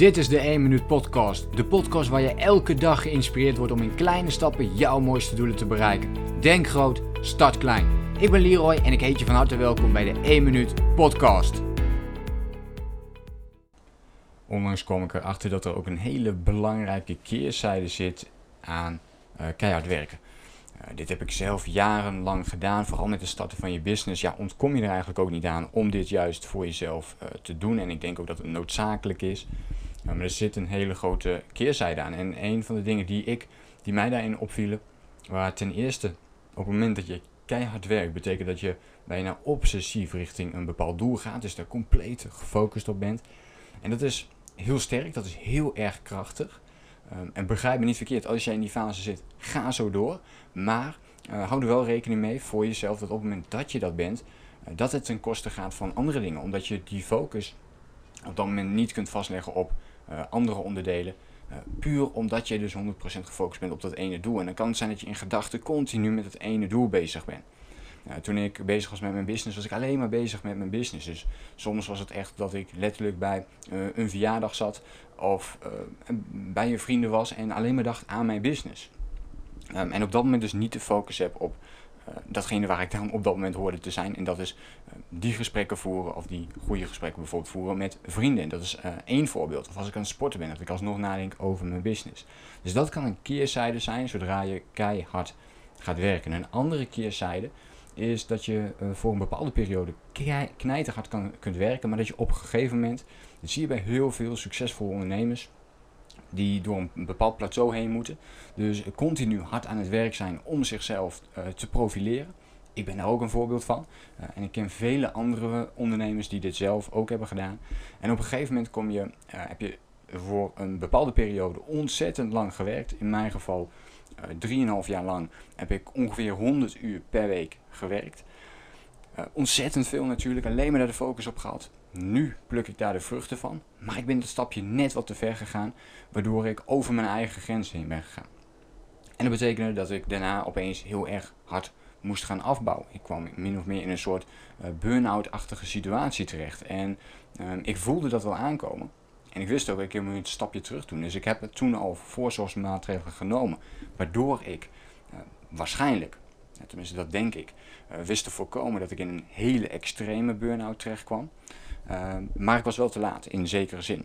Dit is de 1 Minuut Podcast. De podcast waar je elke dag geïnspireerd wordt om in kleine stappen jouw mooiste doelen te bereiken. Denk groot, start klein. Ik ben Leroy en ik heet je van harte welkom bij de 1 Minuut Podcast. Onlangs kwam ik erachter dat er ook een hele belangrijke keerzijde zit aan uh, keihard werken. Uh, dit heb ik zelf jarenlang gedaan, vooral met het starten van je business. Ja, ontkom je er eigenlijk ook niet aan om dit juist voor jezelf uh, te doen. En ik denk ook dat het noodzakelijk is. Ja, maar er zit een hele grote keerzijde aan. En een van de dingen die, ik, die mij daarin opvielen, waar ten eerste op het moment dat je keihard werkt, betekent dat je bijna obsessief richting een bepaald doel gaat. Dus daar compleet gefocust op bent. En dat is heel sterk, dat is heel erg krachtig. Um, en begrijp me niet verkeerd, als jij in die fase zit, ga zo door. Maar uh, hou er wel rekening mee voor jezelf dat op het moment dat je dat bent, uh, dat het ten koste gaat van andere dingen. Omdat je die focus op dat moment niet kunt vastleggen op andere onderdelen. Uh, puur omdat je dus 100% gefocust bent op dat ene doel. En dan kan het zijn dat je in gedachten continu met het ene doel bezig bent. Toen ik bezig was met mijn business, was ik alleen maar bezig met mijn business. Dus soms was het echt dat ik letterlijk bij een verjaardag zat of bij je vrienden was en alleen maar dacht aan mijn business. Um, en op dat moment dus niet de focus heb op datgene waar ik dan op dat moment hoorde te zijn. En dat is uh, die gesprekken voeren of die goede gesprekken bijvoorbeeld voeren met vrienden. Dat is uh, één voorbeeld. Of als ik aan het sporten ben, dat ik alsnog nadenk over mijn business. Dus dat kan een keerzijde zijn zodra je keihard gaat werken. Een andere keerzijde is dat je voor een bepaalde periode knijterhard kan, kunt werken, maar dat je op een gegeven moment, dat zie je bij heel veel succesvolle ondernemers, die door een bepaald plateau heen moeten. Dus continu hard aan het werk zijn om zichzelf uh, te profileren. Ik ben daar ook een voorbeeld van. Uh, en ik ken vele andere ondernemers die dit zelf ook hebben gedaan. En op een gegeven moment kom je, uh, heb je voor een bepaalde periode ontzettend lang gewerkt. In mijn geval 3,5 jaar lang heb ik ongeveer 100 uur per week gewerkt. Ontzettend veel natuurlijk, alleen maar daar de focus op gehad. Nu pluk ik daar de vruchten van, maar ik ben dat stapje net wat te ver gegaan, waardoor ik over mijn eigen grenzen heen ben gegaan. En dat betekende dat ik daarna opeens heel erg hard moest gaan afbouwen. Ik kwam min of meer in een soort uh, burn-out-achtige situatie terecht. En uh, ik voelde dat wel aankomen. En ik wist ook, ik moet een stapje terug doen. Dus ik heb het toen al voorzorgsmaatregelen genomen. Waardoor ik uh, waarschijnlijk, tenminste dat denk ik, wist te voorkomen dat ik in een hele extreme burn-out terecht kwam. Uh, maar ik was wel te laat, in zekere zin.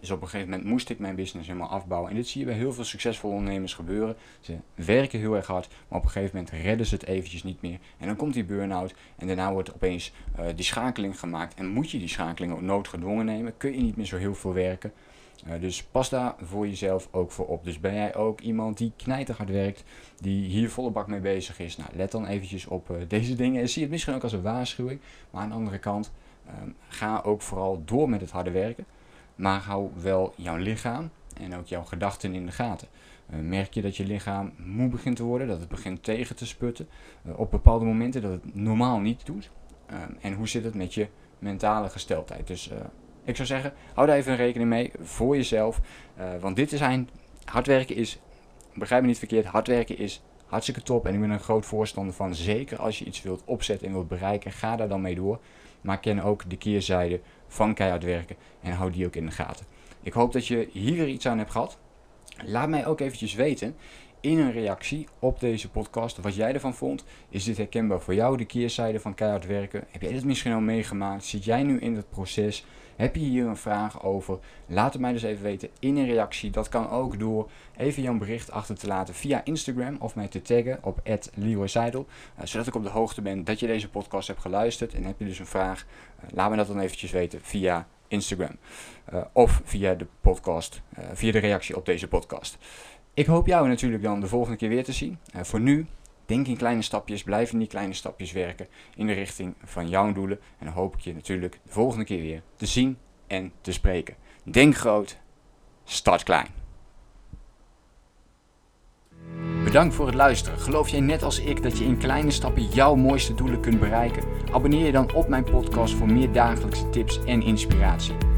Dus op een gegeven moment moest ik mijn business helemaal afbouwen. En dit zie je bij heel veel succesvolle ondernemers gebeuren. Ze werken heel erg hard, maar op een gegeven moment redden ze het eventjes niet meer. En dan komt die burn-out en daarna wordt opeens uh, die schakeling gemaakt. En moet je die schakeling ook noodgedwongen nemen, kun je niet meer zo heel veel werken. Uh, dus pas daar voor jezelf ook voor op. Dus ben jij ook iemand die knijterhard werkt, die hier volle bak mee bezig is. Nou, let dan eventjes op uh, deze dingen. En zie het misschien ook als een waarschuwing. Maar aan de andere kant, Um, ga ook vooral door met het harde werken, maar hou wel jouw lichaam en ook jouw gedachten in de gaten. Uh, merk je dat je lichaam moe begint te worden, dat het begint tegen te sputten op bepaalde momenten dat het normaal niet doet? Um, en hoe zit het met je mentale gesteldheid? Dus ik zou zeggen, hou daar even rekening mee voor jezelf, want dit zijn, hard werken is, begrijp me niet verkeerd, hard werken is hartstikke top en ik ben een groot voorstander van, zeker als je iets wilt opzetten en wilt bereiken, ga daar dan mee door maar ken ook de keerzijde van keihard werken en hou die ook in de gaten. Ik hoop dat je hier iets aan hebt gehad. Laat mij ook eventjes weten in een reactie op deze podcast wat jij ervan vond. Is dit herkenbaar voor jou, de keerzijde van keihard werken? Heb jij dit misschien al meegemaakt? Zit jij nu in het proces? Heb je hier een vraag over? Laat het mij dus even weten in een reactie. Dat kan ook door even jouw bericht achter te laten via Instagram of mij te taggen op @leroyseidel, uh, zodat ik op de hoogte ben dat je deze podcast hebt geluisterd en heb je dus een vraag, uh, laat me dat dan eventjes weten via Instagram uh, of via de podcast, via de reactie op deze podcast. Ik hoop jou natuurlijk dan de volgende keer weer te zien. voor nu Denk in kleine stapjes, blijf in die kleine stapjes werken in de richting van jouw doelen. En dan hoop ik je natuurlijk de volgende keer weer te zien en te spreken. Denk groot, start klein. Bedankt voor het luisteren. Geloof jij net als ik dat je in kleine stappen jouw mooiste doelen kunt bereiken? Abonneer je dan op mijn podcast voor meer dagelijkse tips en inspiratie.